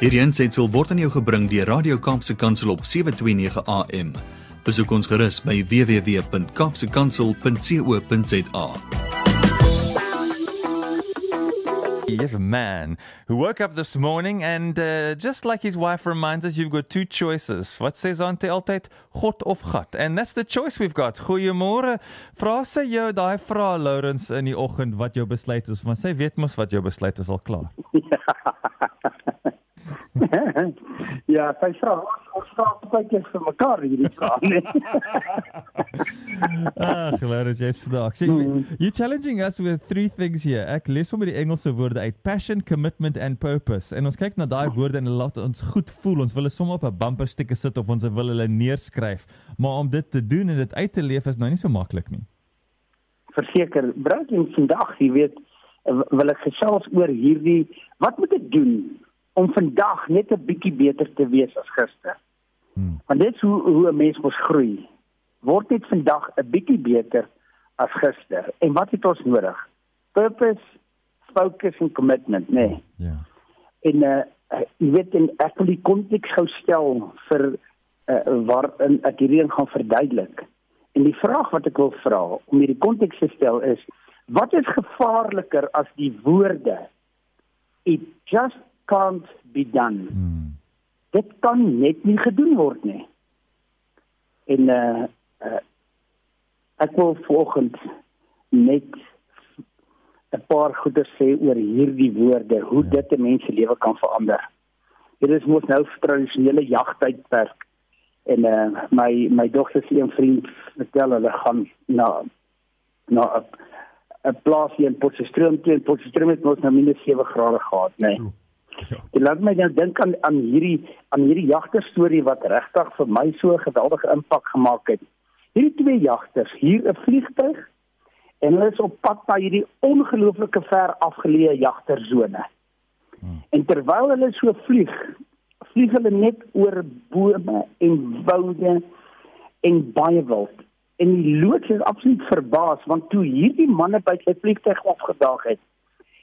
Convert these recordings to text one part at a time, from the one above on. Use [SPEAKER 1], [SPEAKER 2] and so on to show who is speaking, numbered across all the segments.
[SPEAKER 1] Hierdie aanseit word aan jou gebring deur Radio Kaapse Kansel op 7:29 AM. Besoek ons gerus by www.kapsekansel.co.za.
[SPEAKER 2] Yes, a man who woke up this morning and uh, just like his wife reminds us, you've got two choices. What says Ante altyd? God of gat. And that's the choice we've got. Goeiemôre. Vra sy jou daai vra Lawrence in die oggend wat jou besluit is, want sy weet mos wat jou besluit is al klaar.
[SPEAKER 3] ja, sy vra ons vra baie keer vir mekaar hierdie vraag nee.
[SPEAKER 2] Ah, Lawrence, jy's vandag. So, you challenging us with three things here. Ek lees sommer die Engelse woorde uit: passion, commitment and purpose. En ons kyk na daai woorde en laat ons goed voel. Ons wil hulle sommer op 'n bumper sticker sit of ons wil hulle neerskryf. Maar om dit te doen en dit uit te leef is nou nie so maklik nie.
[SPEAKER 3] Verseker, Brandon vandag, jy weet, wil ek gesels oor hierdie wat moet ek doen om vandag net 'n bietjie beter te wees as gister. Hmm. Want dit is hoe hoe 'n mens mos groei. Word net vandag 'n bietjie beter as gister. En wat het ons nodig? Purpose, focus en commitment, nê. Nee. Ja. En uh jy weet en ek wil die konteks gou stel vir uh waarin ek hierdie gaan verduidelik. En die vraag wat ek wil vra om hierdie konteks te stel is wat is gevaarliker as die woorde it just can't be done. Hmm. Dit kan net nie gedoen word nie. En uh, uh ek wil vanoggend net 'n paar goeie sê oor hierdie woorde, hoe ja. dit 'n mens se lewe kan verander. Dit is mos nou tradisionele jagtydperk en uh my my dogter se een vriend vertel hulle gaan na na 'n plaas hier in Potchefstroom toe en Potchefstroom het mos nou minus 7 grade gehad, né? Nee. Ja. Dit laat my nou dink aan aan hierdie aan hierdie jagter storie wat regtig vir my so 'n geweldige impak gemaak het. Hierdie twee jagters, hier 'n vliegtyg en hulle is op pad na hierdie ongelooflike ver afgeleë jagtersone. Hmm. En terwyl hulle so vlieg, vlieg hulle net oor bome en woude en baie wild. En die loods is absoluut verbaas want toe hierdie manne by sy vliegtyg opgedaag het,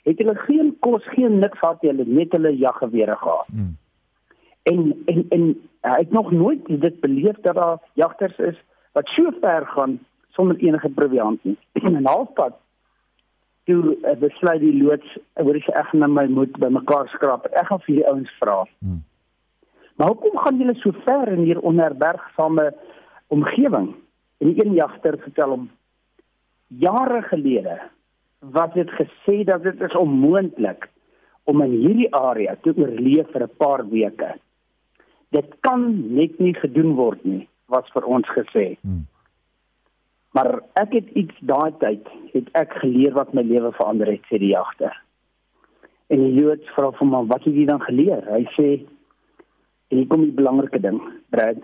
[SPEAKER 3] het hulle geen kos, geen niks gehad nie, hulle net hulle jaggewere gehad. Hmm. En en en hy het nog nooit dit beleef dat daar jagters is wat so ver gaan sonder enige proviant nie. En halfpad toe uh, besluit die loods, hoor ek ek net my moed by mekaar skraap. Ek gaan vir die ouens vra. Hmm. Maar hoekom gaan julle so ver in hier onherbergsame omgewing? En die een jagter vertel hom jare gelede wat het gesê dat dit is onmoontlik om in hierdie area te oorleef vir 'n paar weke. Dit kan net nie gedoen word nie, was vir ons gesê. Hmm. Maar ek het iets daai tyd het ek geleer wat my lewe verander het, sê die jagter. En die Jood vra vir my, "Wat het jy dan geleer?" Hy sê, "En hier kom die belangrike ding, Brad.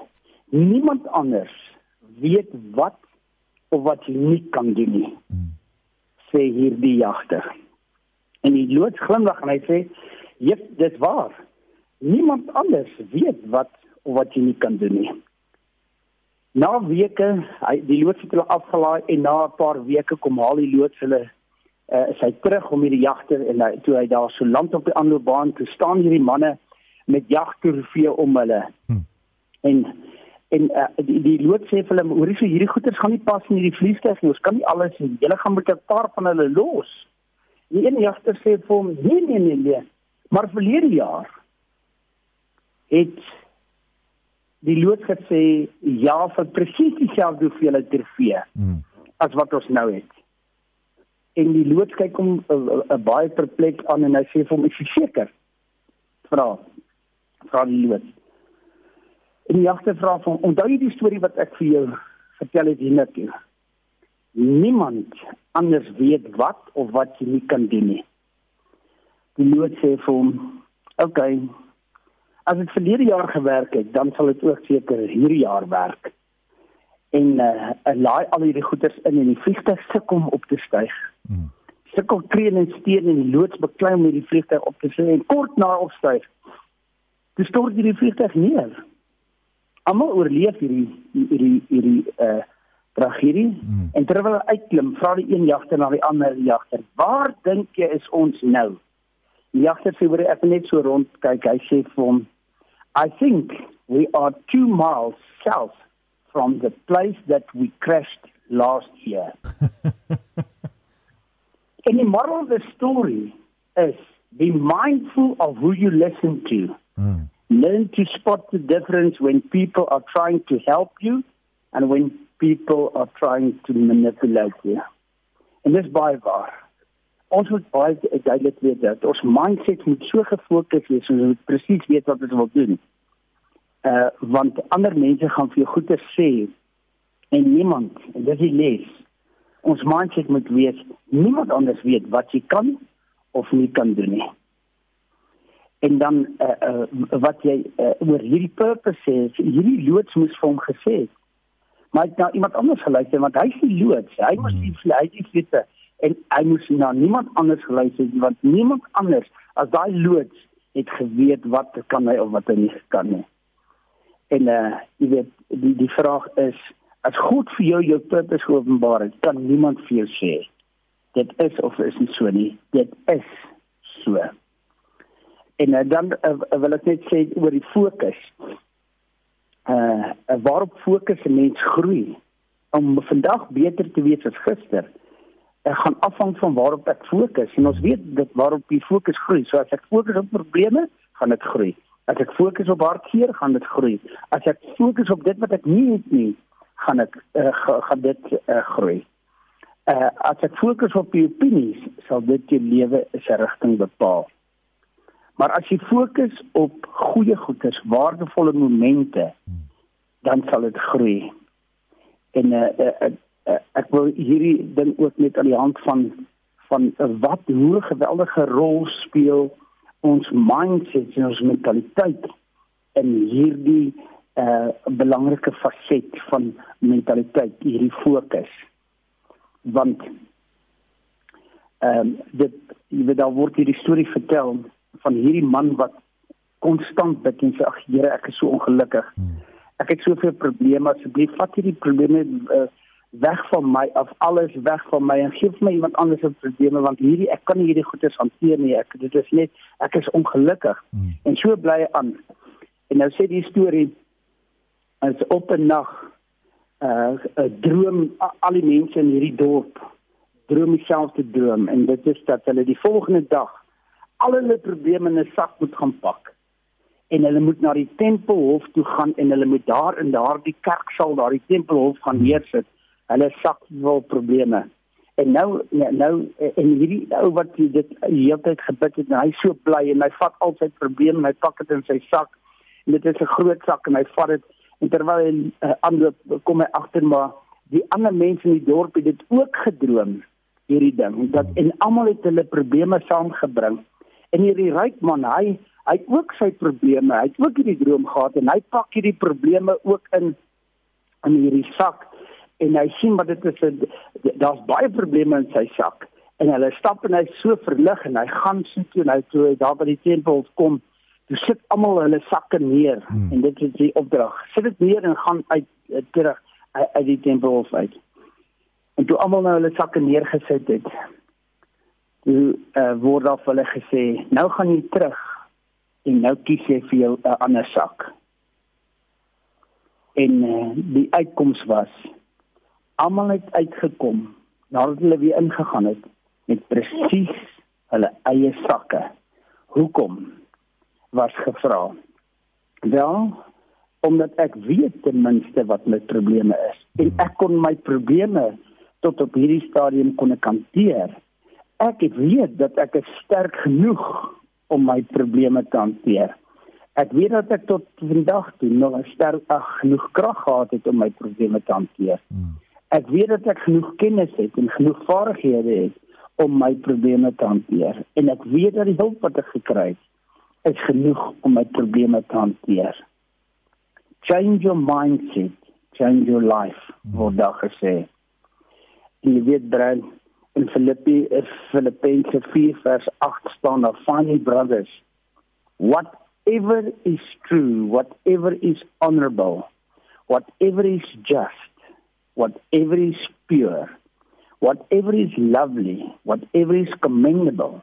[SPEAKER 3] Niemand anders weet wat of wat jy nie kan doen nie." Hmm sê hierdie jagter. En die loods glimlag en hy sê: "Jep, dit waar. Niemand anders weet wat of wat jy nie kan doen nie." Na weke, hy die loods het hulle afgelaai en na 'n paar weke kom haal die loods hulle uh, is hy terug om hierdie jagter en hy, toe hy daar so land op die aanloopbaan toe staan hierdie manne met jagtrofee om hulle. Hmm. En en uh, die, die lood sê vir hulle hoor jy so hierdie goeders gaan nie pas in hierdie vliegtuig nie. Ons kan nie alles sien julle gaan met 'n paar van hulle los. Die een jagter sê vir hom nee nee nee nee. Maar verlede jaar het die lood gesê ja vir presies dieselfde hoeveelheid trofee hmm. as wat ons nou het. En die lood kyk hom 'n baie perplek aan en hy sê vir hom ek seker? Vra vra die lood En die jagter vra van onthou jy die storie wat ek vir jou vertel het hier net? Niemand anders weet wat of wat jy nie kan doen nie. Die lood sê vir hom, "Oké. Okay, as dit verlede jaar gewerk het, dan sal dit ook seker hierdie jaar werk." En uh, en laai al hierdie goeders in en die vliegtuig sukkel om op te styg. Hmm. Sukkel kreen en steen en die loods beklei om hierdie vliegtuig op te sien en kort na opstyg. Dis stort hierdie vliegtuig neer almal oorleef hierdie hierdie hierdie uh tragedie hmm. en terwyl hulle uitklim vra die een jagter na die ander jagter waar dink jy is ons nou Die agter sê hoor ek net so rond kyk. Hy sê vir hom I think we are 2 miles south from the place that we crashed last year. and the moral of the story is be mindful of who you listen to. Mm. Learn to spot the difference when people are trying to help you and when people are trying to manipulate you. En dis baie waar. Ons moet baie duidelik weet dat ons mindset moet so gefokus wees om presies weet wat ons wil doen. Uh want ander mense gaan vir jou goeie sê en niemand, en dis die les. Ons mindset moet wees niemand anders weet wat jy kan of nie kan doen nie. En dan uh, uh wat jy uh, oor hierdie purpose sê, hierdie loods moes vir hom gesê het. Maar na iemand anders geluister want hy is die loods. Hy moes die hmm. hy die vliete en hy moes na niemand anders geluister want niemand anders as daai loods het geweet wat kan hy of wat hy nie kan nie. En uh jy weet die die vraag is as God vir jou jou purpose geopenbaar het kan niemand vir jou sê dit is of is nie so nie. Dit is so en uh, dan uh, wil ek net sê oor die fokus. Uh waarop fokus 'n mens groei om vandag beter te wees as gister ek gaan afhang van waarop ek fokus. En ons weet dit waarop jy fokus groei. So as ek fokus op probleme gaan dit groei. As ek fokus op hartseer gaan dit groei. As ek fokus op dit wat ek nie het nie gaan ek uh, gaan dit uh, groei. Uh as ek fokus op jou opinies sal dit jou lewe se rigting bepaal Maar as jy fokus op goeie goeders, waardevolle momente, dan sal dit groei. En uh, uh, uh, uh, ek wil hierdie ding ook net aan die hand van van uh, wat hoe 'n geweldige rol speel ons mindset en ons mentaliteit in hierdie uh, belangrike faset van mentaliteit, hierdie fokus. Want ehm um, dit jy weet daar word hierdie storie vertel van hierdie man wat konstant bid en sê ag Here ek is so ongelukkig. Ek het soveel probleme asseblief vat hierdie probleme uh, weg van my af alles weg van my en gee vir my iemand anders se probleme want hierdie ek kan nie hierdie goeders hanteer nie ek dit is net ek is ongelukkig hmm. en so bly hy aan. En nou sê die storie as op 'n nag uh 'n droom al die mense in hierdie dorp droom dieselfde droom en dit is dat hulle die volgende dag al hulle probleme in 'n sak moet gaan pak en hulle moet na die tempelhof toe gaan en hulle moet daar in daardie kerksaal daardie tempelhof gaan neersit. Hulle sak vol probleme. En nou nou en hierdie ou wat dit heeltyd gebid het en hy so bly en hy vat al sy probleme en hy pak dit in sy sak. En dit is 'n groot sak en hy vat dit. En terwyl hy uh, aanloop kom hy agter maar die ander mense in die dorp het dit ook gedroom hierdie ding dat en almal het hulle probleme saamgebring En hierdie ryk man, hy hy het ook sy probleme. Hy het ook hierdie droom gehad en hy pak hierdie probleme ook in in hierdie sak en hy sien wat dit is. Daar's baie probleme in sy sak. En hulle stap en hy so verlig en hy gaan so toe toe hy daar by die tempel kom. Toe sit almal hulle sakke neer hmm. en dit is die opdrag. Sit dit neer en gaan uit terug uit die tempel uit. En toe almal nou hulle sakke neergesit het, toe uh, word daar vir hulle gesê nou gaan jy terug en nou kies jy vir jou 'n uh, ander sak. En uh, die uitkoms was almal het uitgekom nadat hulle weer ingegaan het met presies hulle eie sakke. Hoekom was gevra? Wel, omdat ek weet ten minste wat my probleme is en ek kon my probleme tot op hierdie stadium kon ek hanteer ek weet dat ek is sterk genoeg om my probleme te hanteer. Ek weet dat ek tot vandag toe nog sterk ag genoeg krag gehad het om my probleme te hanteer. Hmm. Ek weet dat ek genoeg kennis het en genoeg vaardighede het om my probleme te hanteer en ek weet dat die hulp wat ek gekry het is genoeg om my probleme te hanteer. Change your mindset, change your life, hmm. word daar gesê. Jy weet Brand, in Philippi, is Filippense 4 vers 8 staan daar finally brothers whatever is true whatever is honorable whatever is just whatever is pure whatever is lovely whatever is commendable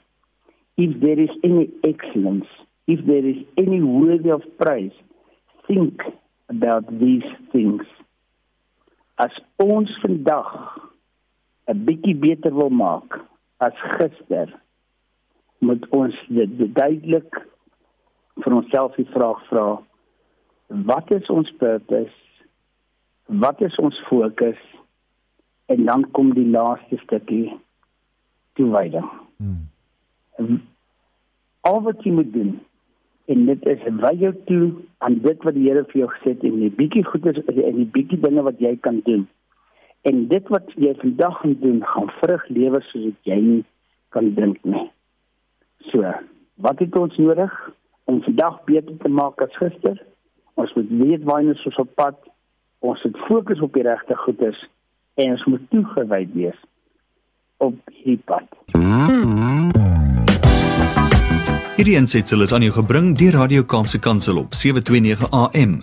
[SPEAKER 3] if there is any excellence, if there is any worthy of praise, think about these things. As ons vandag 'n bietjie beter wil maak as gister, moet ons dit duidelik vir onsself die vraag vra: Wat is ons purpose? Wat is ons fokus? En dan kom die laaste stukkie toewyding. Hmm. Al wat jy moet doen en dit is wy jou toe aan dit wat die Here vir jou gesê het en die bietjie goeders en die bietjie dinge wat jy kan doen. En dit wat jy vandag gaan doen, gaan vrug lewer soos wat jy nie kan dink nie. So, wat het ons nodig om vandag beter te maak as gister? Ons moet weet waar ons op pad. Ons moet fokus op die regte goeders en ons moet toegewyd wees op hierdie pad.
[SPEAKER 1] Hierdie ensitsel is aan jou gebring deur Radio Kaapse Kansel op 729 AM.